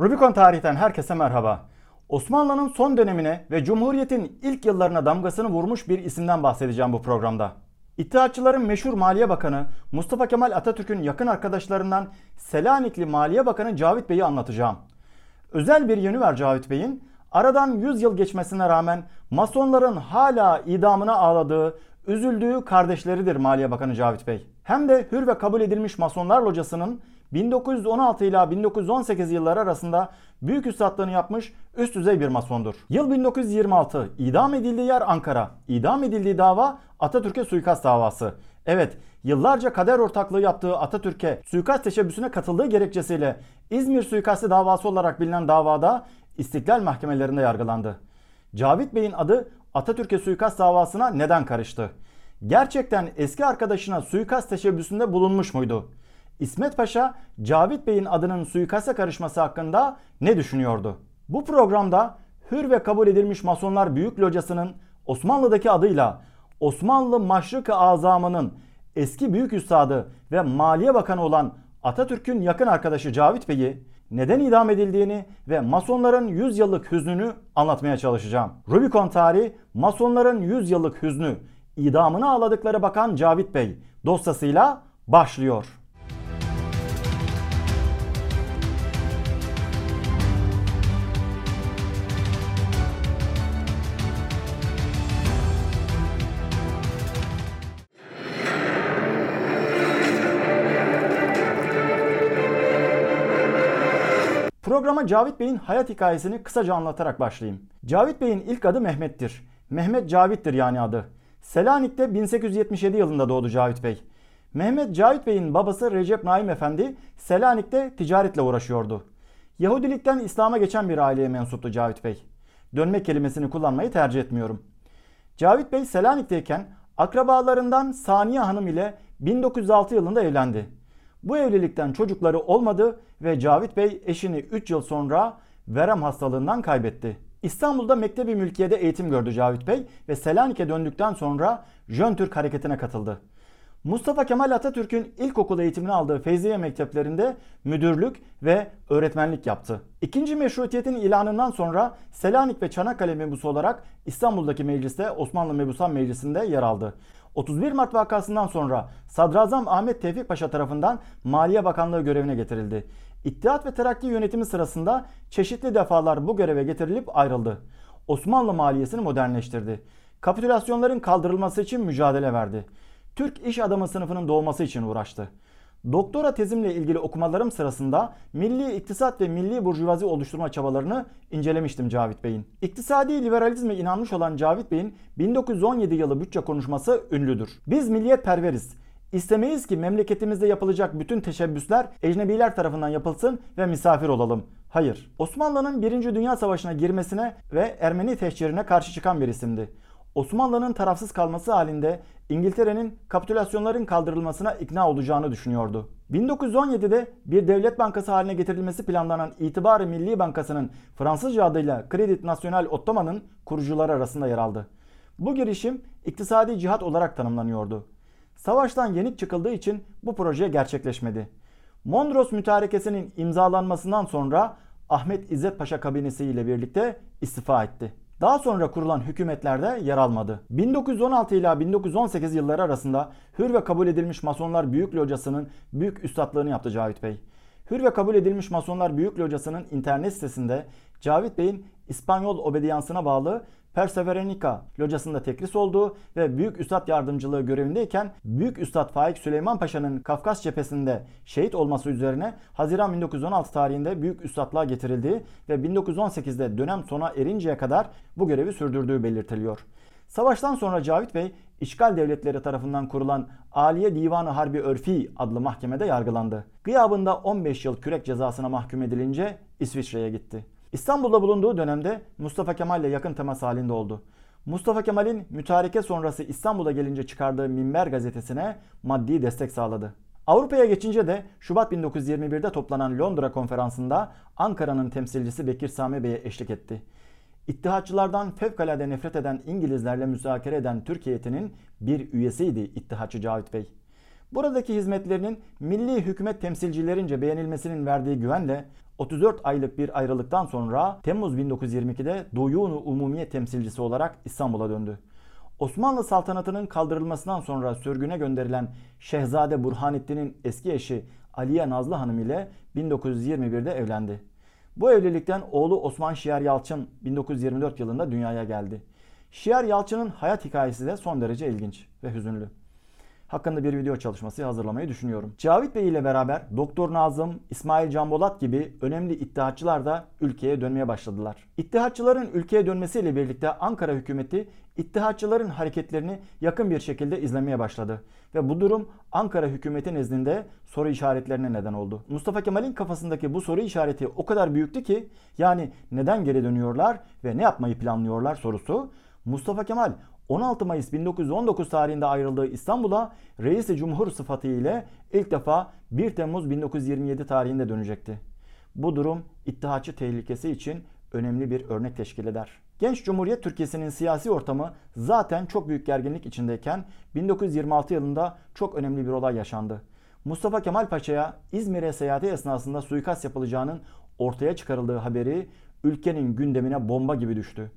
Rubicon tarihten herkese merhaba. Osmanlı'nın son dönemine ve Cumhuriyet'in ilk yıllarına damgasını vurmuş bir isimden bahsedeceğim bu programda. İttihatçıların meşhur Maliye Bakanı Mustafa Kemal Atatürk'ün yakın arkadaşlarından Selanikli Maliye Bakanı Cavit Bey'i anlatacağım. Özel bir yönü var Cavit Bey'in. Aradan 100 yıl geçmesine rağmen Masonların hala idamına ağladığı, üzüldüğü kardeşleridir Maliye Bakanı Cavit Bey. Hem de hür ve kabul edilmiş Masonlar Locası'nın 1916 ila 1918 yılları arasında büyük üstadlığını yapmış üst düzey bir masondur. Yıl 1926. idam edildiği yer Ankara. İdam edildiği dava Atatürk'e suikast davası. Evet, yıllarca kader ortaklığı yaptığı Atatürk'e suikast teşebbüsüne katıldığı gerekçesiyle İzmir suikastı davası olarak bilinen davada İstiklal mahkemelerinde yargılandı. Cavit Bey'in adı Atatürk'e suikast davasına neden karıştı? Gerçekten eski arkadaşına suikast teşebbüsünde bulunmuş muydu? İsmet Paşa, Cavit Bey'in adının suikaste karışması hakkında ne düşünüyordu? Bu programda hür ve kabul edilmiş Masonlar Büyük Locası'nın Osmanlı'daki adıyla Osmanlı Maşrık-ı Azamı'nın eski büyük üstadı ve Maliye Bakanı olan Atatürk'ün yakın arkadaşı Cavit Bey'i neden idam edildiğini ve Masonların 100 yıllık hüznünü anlatmaya çalışacağım. Rubicon tarihi Masonların 100 yıllık hüznü idamını ağladıkları bakan Cavit Bey dosyasıyla başlıyor. Programa Cavit Bey'in hayat hikayesini kısaca anlatarak başlayayım. Cavit Bey'in ilk adı Mehmet'tir. Mehmet Cavit'tir yani adı. Selanik'te 1877 yılında doğdu Cavit Bey. Mehmet Cavit Bey'in babası Recep Naim Efendi Selanik'te ticaretle uğraşıyordu. Yahudilikten İslam'a geçen bir aileye mensuptu Cavit Bey. Dönmek kelimesini kullanmayı tercih etmiyorum. Cavit Bey Selanik'teyken akrabalarından Saniye Hanım ile 1906 yılında evlendi. Bu evlilikten çocukları olmadı ve Cavit Bey eşini 3 yıl sonra verem hastalığından kaybetti. İstanbul'da Mektebi Mülkiye'de eğitim gördü Cavit Bey ve Selanik'e döndükten sonra Jön Türk hareketine katıldı. Mustafa Kemal Atatürk'ün ilkokul eğitimini aldığı Feyziye mekteplerinde müdürlük ve öğretmenlik yaptı. İkinci meşrutiyetin ilanından sonra Selanik ve Çanakkale mebusu olarak İstanbul'daki mecliste Osmanlı Mebusan Meclisi'nde yer aldı. 31 Mart vakasından sonra Sadrazam Ahmet Tevfik Paşa tarafından Maliye Bakanlığı görevine getirildi. İttihat ve Terakki yönetimi sırasında çeşitli defalar bu göreve getirilip ayrıldı. Osmanlı maliyesini modernleştirdi. Kapitülasyonların kaldırılması için mücadele verdi. Türk iş adamı sınıfının doğması için uğraştı. Doktora tezimle ilgili okumalarım sırasında milli iktisat ve milli burjuvazi oluşturma çabalarını incelemiştim Cavit Bey'in. İktisadi liberalizme inanmış olan Cavit Bey'in 1917 yılı bütçe konuşması ünlüdür. Biz milliyet perveriz. İstemeyiz ki memleketimizde yapılacak bütün teşebbüsler ecnebiler tarafından yapılsın ve misafir olalım. Hayır. Osmanlı'nın 1. Dünya Savaşı'na girmesine ve Ermeni teşhirine karşı çıkan bir isimdi. Osmanlı'nın tarafsız kalması halinde İngiltere'nin kapitülasyonların kaldırılmasına ikna olacağını düşünüyordu. 1917'de bir devlet bankası haline getirilmesi planlanan İtibar Milli Bankası'nın Fransızca adıyla Credit National Ottoman'ın kurucuları arasında yer aldı. Bu girişim iktisadi cihat olarak tanımlanıyordu. Savaştan yenik çıkıldığı için bu proje gerçekleşmedi. Mondros Mütarekesi'nin imzalanmasından sonra Ahmet İzzet Paşa kabinesi ile birlikte istifa etti. Daha sonra kurulan hükümetlerde yer almadı. 1916 ila 1918 yılları arasında hür ve kabul edilmiş Masonlar Büyük Locası'nın büyük üstadlığını yaptı Cavit Bey. Hür ve kabul edilmiş Masonlar Büyük Locası'nın internet sitesinde Cavit Bey'in İspanyol obediyansına bağlı Perseverenica locasında tekris olduğu ve Büyük Üstad Yardımcılığı görevindeyken Büyük Üstad Faik Süleyman Paşa'nın Kafkas cephesinde şehit olması üzerine Haziran 1916 tarihinde Büyük Üstadlığa getirildiği ve 1918'de dönem sona erinceye kadar bu görevi sürdürdüğü belirtiliyor. Savaştan sonra Cavit Bey, işgal devletleri tarafından kurulan Aliye Divanı Harbi Örfi adlı mahkemede yargılandı. Gıyabında 15 yıl kürek cezasına mahkum edilince İsviçre'ye gitti. İstanbul'da bulunduğu dönemde Mustafa Kemal ile yakın temas halinde oldu. Mustafa Kemal'in mütareke sonrası İstanbul'a gelince çıkardığı Minber gazetesine maddi destek sağladı. Avrupa'ya geçince de Şubat 1921'de toplanan Londra konferansında Ankara'nın temsilcisi Bekir Sami Bey'e eşlik etti. İttihatçılardan fevkalade nefret eden İngilizlerle müzakere eden Türk bir üyesiydi İttihatçı Cavit Bey. Buradaki hizmetlerinin milli hükümet temsilcilerince beğenilmesinin verdiği güvenle 34 aylık bir ayrılıktan sonra Temmuz 1922'de Duyunu Umumiye temsilcisi olarak İstanbul'a döndü. Osmanlı saltanatının kaldırılmasından sonra sürgüne gönderilen Şehzade Burhanettin'in eski eşi Aliye Nazlı Hanım ile 1921'de evlendi. Bu evlilikten oğlu Osman Şiar Yalçın 1924 yılında dünyaya geldi. Şiar Yalçın'ın hayat hikayesi de son derece ilginç ve hüzünlü hakkında bir video çalışması hazırlamayı düşünüyorum. Cavit Bey ile beraber Doktor Nazım, İsmail Can Bolat gibi önemli iddiaçılar da ülkeye dönmeye başladılar. İttihatçıların ülkeye dönmesiyle birlikte Ankara hükümeti İttihatçıların hareketlerini yakın bir şekilde izlemeye başladı. Ve bu durum Ankara hükümeti nezdinde soru işaretlerine neden oldu. Mustafa Kemal'in kafasındaki bu soru işareti o kadar büyüktü ki yani neden geri dönüyorlar ve ne yapmayı planlıyorlar sorusu Mustafa Kemal 16 Mayıs 1919 tarihinde ayrıldığı İstanbul'a reisi cumhur sıfatı ile ilk defa 1 Temmuz 1927 tarihinde dönecekti. Bu durum İttihatçı tehlikesi için önemli bir örnek teşkil eder. Genç Cumhuriyet Türkiye'sinin siyasi ortamı zaten çok büyük gerginlik içindeyken 1926 yılında çok önemli bir olay yaşandı. Mustafa Kemal Paşa'ya İzmir'e seyahati esnasında suikast yapılacağının ortaya çıkarıldığı haberi ülkenin gündemine bomba gibi düştü.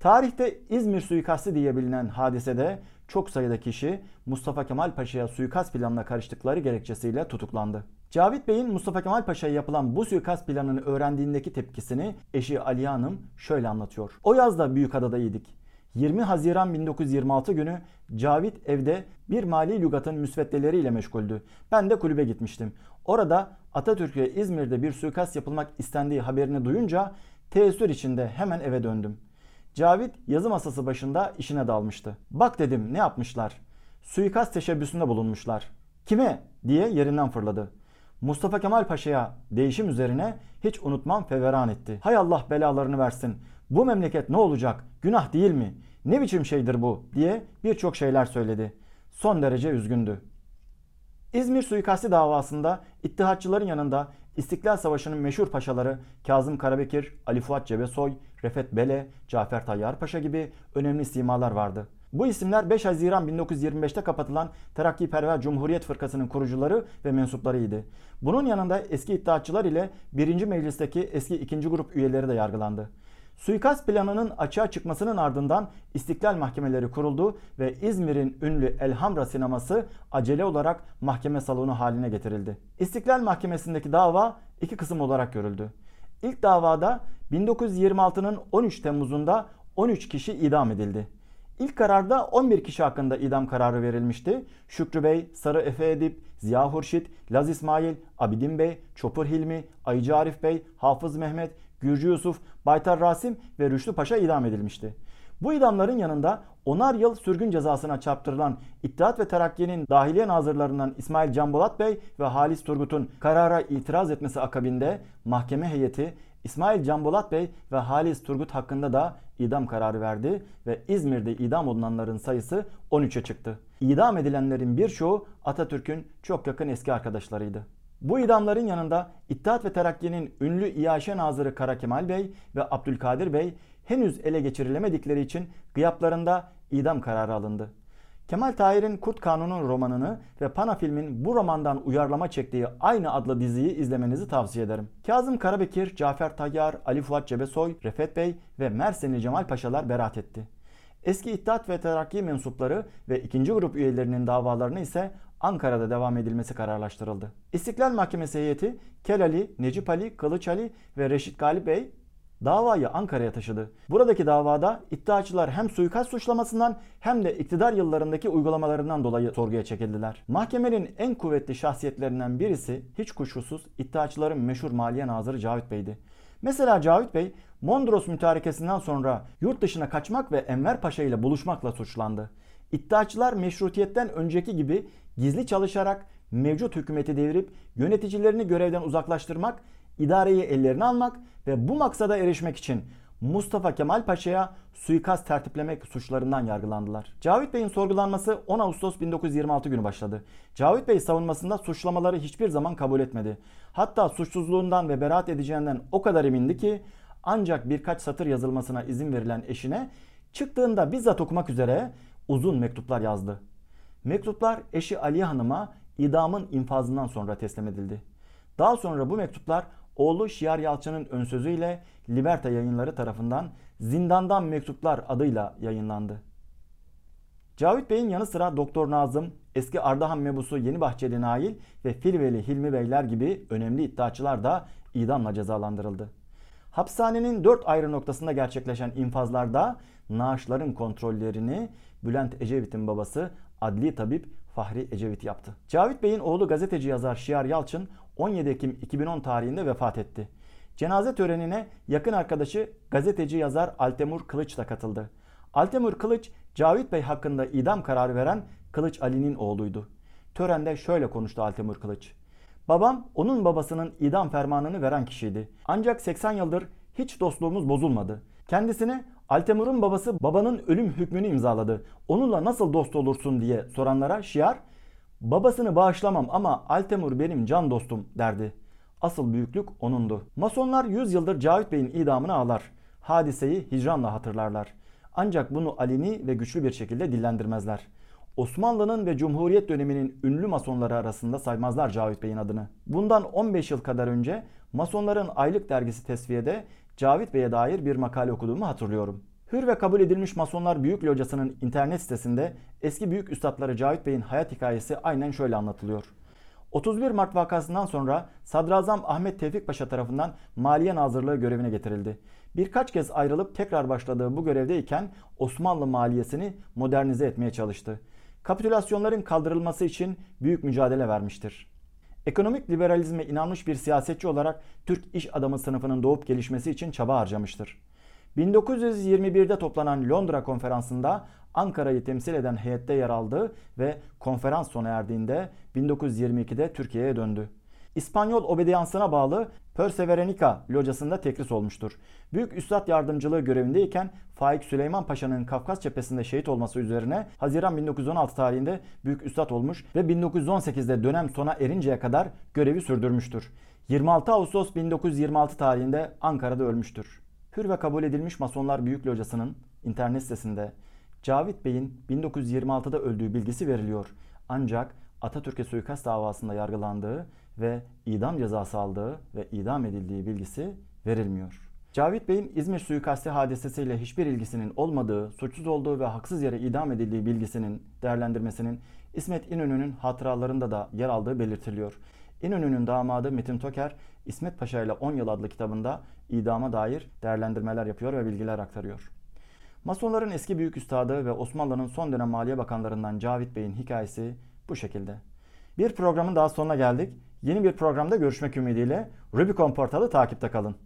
Tarihte İzmir suikastı diye bilinen hadisede çok sayıda kişi Mustafa Kemal Paşa'ya suikast planına karıştıkları gerekçesiyle tutuklandı. Cavit Bey'in Mustafa Kemal Paşa'ya yapılan bu suikast planını öğrendiğindeki tepkisini eşi Aliye Hanım şöyle anlatıyor. O yazda Büyükada'daydık. 20 Haziran 1926 günü Cavit evde bir mali lügatın müsveddeleriyle meşguldü. Ben de kulübe gitmiştim. Orada Atatürk'e İzmir'de bir suikast yapılmak istendiği haberini duyunca teessür içinde hemen eve döndüm. Cavit yazı masası başında işine dalmıştı. Bak dedim ne yapmışlar? Suikast teşebbüsünde bulunmuşlar. Kime? diye yerinden fırladı. Mustafa Kemal Paşa'ya değişim üzerine hiç unutmam feveran etti. Hay Allah belalarını versin. Bu memleket ne olacak? Günah değil mi? Ne biçim şeydir bu? diye birçok şeyler söyledi. Son derece üzgündü. İzmir suikasti davasında İttihatçıların yanında İstiklal Savaşı'nın meşhur paşaları Kazım Karabekir, Ali Fuat Cebesoy, Refet Bele, Cafer Tayyar Paşa gibi önemli simalar vardı. Bu isimler 5 Haziran 1925'te kapatılan Terakkiperver Cumhuriyet Fırkası'nın kurucuları ve mensuplarıydı. Bunun yanında eski iddiatçılar ile 1. Meclis'teki eski 2. grup üyeleri de yargılandı. Suikast planının açığa çıkmasının ardından İstiklal Mahkemeleri kuruldu ve İzmir'in ünlü Elhamra sineması acele olarak mahkeme salonu haline getirildi. İstiklal Mahkemesi'ndeki dava iki kısım olarak görüldü. İlk davada 1926'nın 13 Temmuz'unda 13 kişi idam edildi. İlk kararda 11 kişi hakkında idam kararı verilmişti. Şükrü Bey, Sarı Efe Edip, Ziya Hurşit, Laz İsmail, Abidin Bey, Çopur Hilmi, Ayıcı Arif Bey, Hafız Mehmet, Gürcü Yusuf, Baytar Rasim ve Rüştü Paşa idam edilmişti. Bu idamların yanında onar yıl sürgün cezasına çarptırılan İttihat ve Terakki'nin dahiliye nazırlarından İsmail Can Bolat Bey ve Halis Turgut'un karara itiraz etmesi akabinde mahkeme heyeti İsmail Can Bolat Bey ve Halis Turgut hakkında da idam kararı verdi ve İzmir'de idam olunanların sayısı 13'e çıktı. İdam edilenlerin birçoğu Atatürk'ün çok yakın eski arkadaşlarıydı. Bu idamların yanında İttihat ve Terakki'nin ünlü İyaşe Nazırı Kara Kemal Bey ve Abdülkadir Bey henüz ele geçirilemedikleri için gıyaplarında idam kararı alındı. Kemal Tahir'in Kurt Kanunu romanını ve Pana filmin bu romandan uyarlama çektiği aynı adlı diziyi izlemenizi tavsiye ederim. Kazım Karabekir, Cafer Tayyar, Ali Fuat Cebesoy, Refet Bey ve Mersinli Cemal Paşalar beraat etti. Eski İttihat ve Terakki mensupları ve ikinci grup üyelerinin davalarını ise Ankara'da devam edilmesi kararlaştırıldı. İstiklal Mahkemesi heyeti Kelali, Necip Ali, Kılıç Ali ve Reşit Galip Bey davayı Ankara'ya taşıdı. Buradaki davada iddiaçılar hem suikast suçlamasından hem de iktidar yıllarındaki uygulamalarından dolayı sorguya çekildiler. Mahkemenin en kuvvetli şahsiyetlerinden birisi hiç kuşkusuz iddiaçıların meşhur Maliye Nazırı Cavit Bey'di. Mesela Cavit Bey Mondros mütarekesinden sonra yurt dışına kaçmak ve Enver Paşa ile buluşmakla suçlandı. İddiaçılar meşrutiyetten önceki gibi gizli çalışarak mevcut hükümeti devirip yöneticilerini görevden uzaklaştırmak, idareyi ellerine almak ve bu maksada erişmek için Mustafa Kemal Paşa'ya suikast tertiplemek suçlarından yargılandılar. Cavit Bey'in sorgulanması 10 Ağustos 1926 günü başladı. Cavit Bey savunmasında suçlamaları hiçbir zaman kabul etmedi. Hatta suçsuzluğundan ve beraat edeceğinden o kadar emindi ki ancak birkaç satır yazılmasına izin verilen eşine çıktığında bizzat okumak üzere uzun mektuplar yazdı. Mektuplar eşi Aliye Hanım'a idamın infazından sonra teslim edildi. Daha sonra bu mektuplar oğlu Şiar Yalçın'ın ön sözüyle Liberta yayınları tarafından Zindandan Mektuplar adıyla yayınlandı. Cavit Bey'in yanı sıra Doktor Nazım, eski Ardahan mebusu Yenibahçeli Nail ve Filveli Hilmi Beyler gibi önemli iddiaçılar da idamla cezalandırıldı. Hapishanenin dört ayrı noktasında gerçekleşen infazlarda naaşların kontrollerini Bülent Ecevit'in babası adli tabip Fahri Ecevit yaptı. Cavit Bey'in oğlu gazeteci yazar Şiar Yalçın 17 Ekim 2010 tarihinde vefat etti. Cenaze törenine yakın arkadaşı gazeteci yazar Altemur Kılıç da katıldı. Altemur Kılıç, Cavit Bey hakkında idam kararı veren Kılıç Ali'nin oğluydu. Törende şöyle konuştu Altemur Kılıç. Babam onun babasının idam fermanını veren kişiydi. Ancak 80 yıldır hiç dostluğumuz bozulmadı. Kendisine Altemur'un babası babanın ölüm hükmünü imzaladı. Onunla nasıl dost olursun diye soranlara Şiar, babasını bağışlamam ama Altemur benim can dostum derdi. Asıl büyüklük onundu. Masonlar 100 yıldır Cavit Bey'in idamını ağlar. Hadiseyi hicranla hatırlarlar. Ancak bunu aleni ve güçlü bir şekilde dillendirmezler. Osmanlı'nın ve Cumhuriyet döneminin ünlü masonları arasında saymazlar Cavit Bey'in adını. Bundan 15 yıl kadar önce Masonların Aylık Dergisi Tesviye'de Cavit Bey'e dair bir makale okuduğumu hatırlıyorum. Hür ve kabul edilmiş Masonlar Büyük Locası'nın internet sitesinde eski büyük üstadları Cavit Bey'in hayat hikayesi aynen şöyle anlatılıyor. 31 Mart vakasından sonra Sadrazam Ahmet Tevfik Paşa tarafından Maliye Nazırlığı görevine getirildi. Birkaç kez ayrılıp tekrar başladığı bu görevdeyken Osmanlı maliyesini modernize etmeye çalıştı. Kapitülasyonların kaldırılması için büyük mücadele vermiştir. Ekonomik liberalizme inanmış bir siyasetçi olarak Türk iş adamı sınıfının doğup gelişmesi için çaba harcamıştır. 1921'de toplanan Londra konferansında Ankara'yı temsil eden heyette yer aldı ve konferans sona erdiğinde 1922'de Türkiye'ye döndü. İspanyol obediyansına bağlı Perseverenica locasında tekris olmuştur. Büyük Üstad Yardımcılığı görevindeyken Faik Süleyman Paşa'nın Kafkas cephesinde şehit olması üzerine Haziran 1916 tarihinde Büyük Üstad olmuş ve 1918'de dönem sona erinceye kadar görevi sürdürmüştür. 26 Ağustos 1926 tarihinde Ankara'da ölmüştür. Hür ve kabul edilmiş Masonlar Büyük Locası'nın internet sitesinde Cavit Bey'in 1926'da öldüğü bilgisi veriliyor. Ancak Atatürk'e suikast davasında yargılandığı ve idam cezası aldığı ve idam edildiği bilgisi verilmiyor. Cavit Bey'in İzmir suikasti hadisesiyle hiçbir ilgisinin olmadığı, suçsuz olduğu ve haksız yere idam edildiği bilgisinin değerlendirmesinin İsmet İnönü'nün hatıralarında da yer aldığı belirtiliyor. İnönü'nün damadı Metin Toker, İsmet Paşa ile 10 yıl adlı kitabında idama dair değerlendirmeler yapıyor ve bilgiler aktarıyor. Masonların eski büyük üstadı ve Osmanlı'nın son dönem Maliye Bakanlarından Cavit Bey'in hikayesi bu şekilde. Bir programın daha sonuna geldik. Yeni bir programda görüşmek ümidiyle Rubicon portalı takipte kalın.